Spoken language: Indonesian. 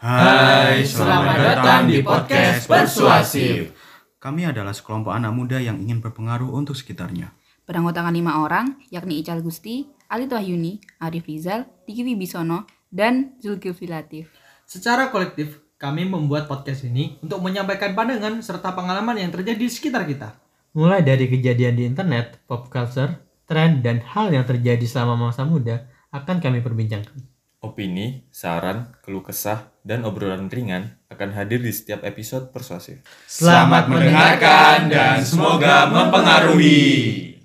Hai, selamat datang di podcast Persuasif. Kami adalah sekelompok anak muda yang ingin berpengaruh untuk sekitarnya. Beranggotakan lima orang, yakni Ical Gusti, Ali Wahyuni, Arif Rizal, Diki Wibisono, dan Zulkifli Latif. Secara kolektif, kami membuat podcast ini untuk menyampaikan pandangan serta pengalaman yang terjadi di sekitar kita. Mulai dari kejadian di internet, pop culture, tren, dan hal yang terjadi selama masa muda akan kami perbincangkan. Opini, saran, keluh kesah, dan obrolan ringan akan hadir di setiap episode persuasif. Selamat mendengarkan dan semoga mempengaruhi.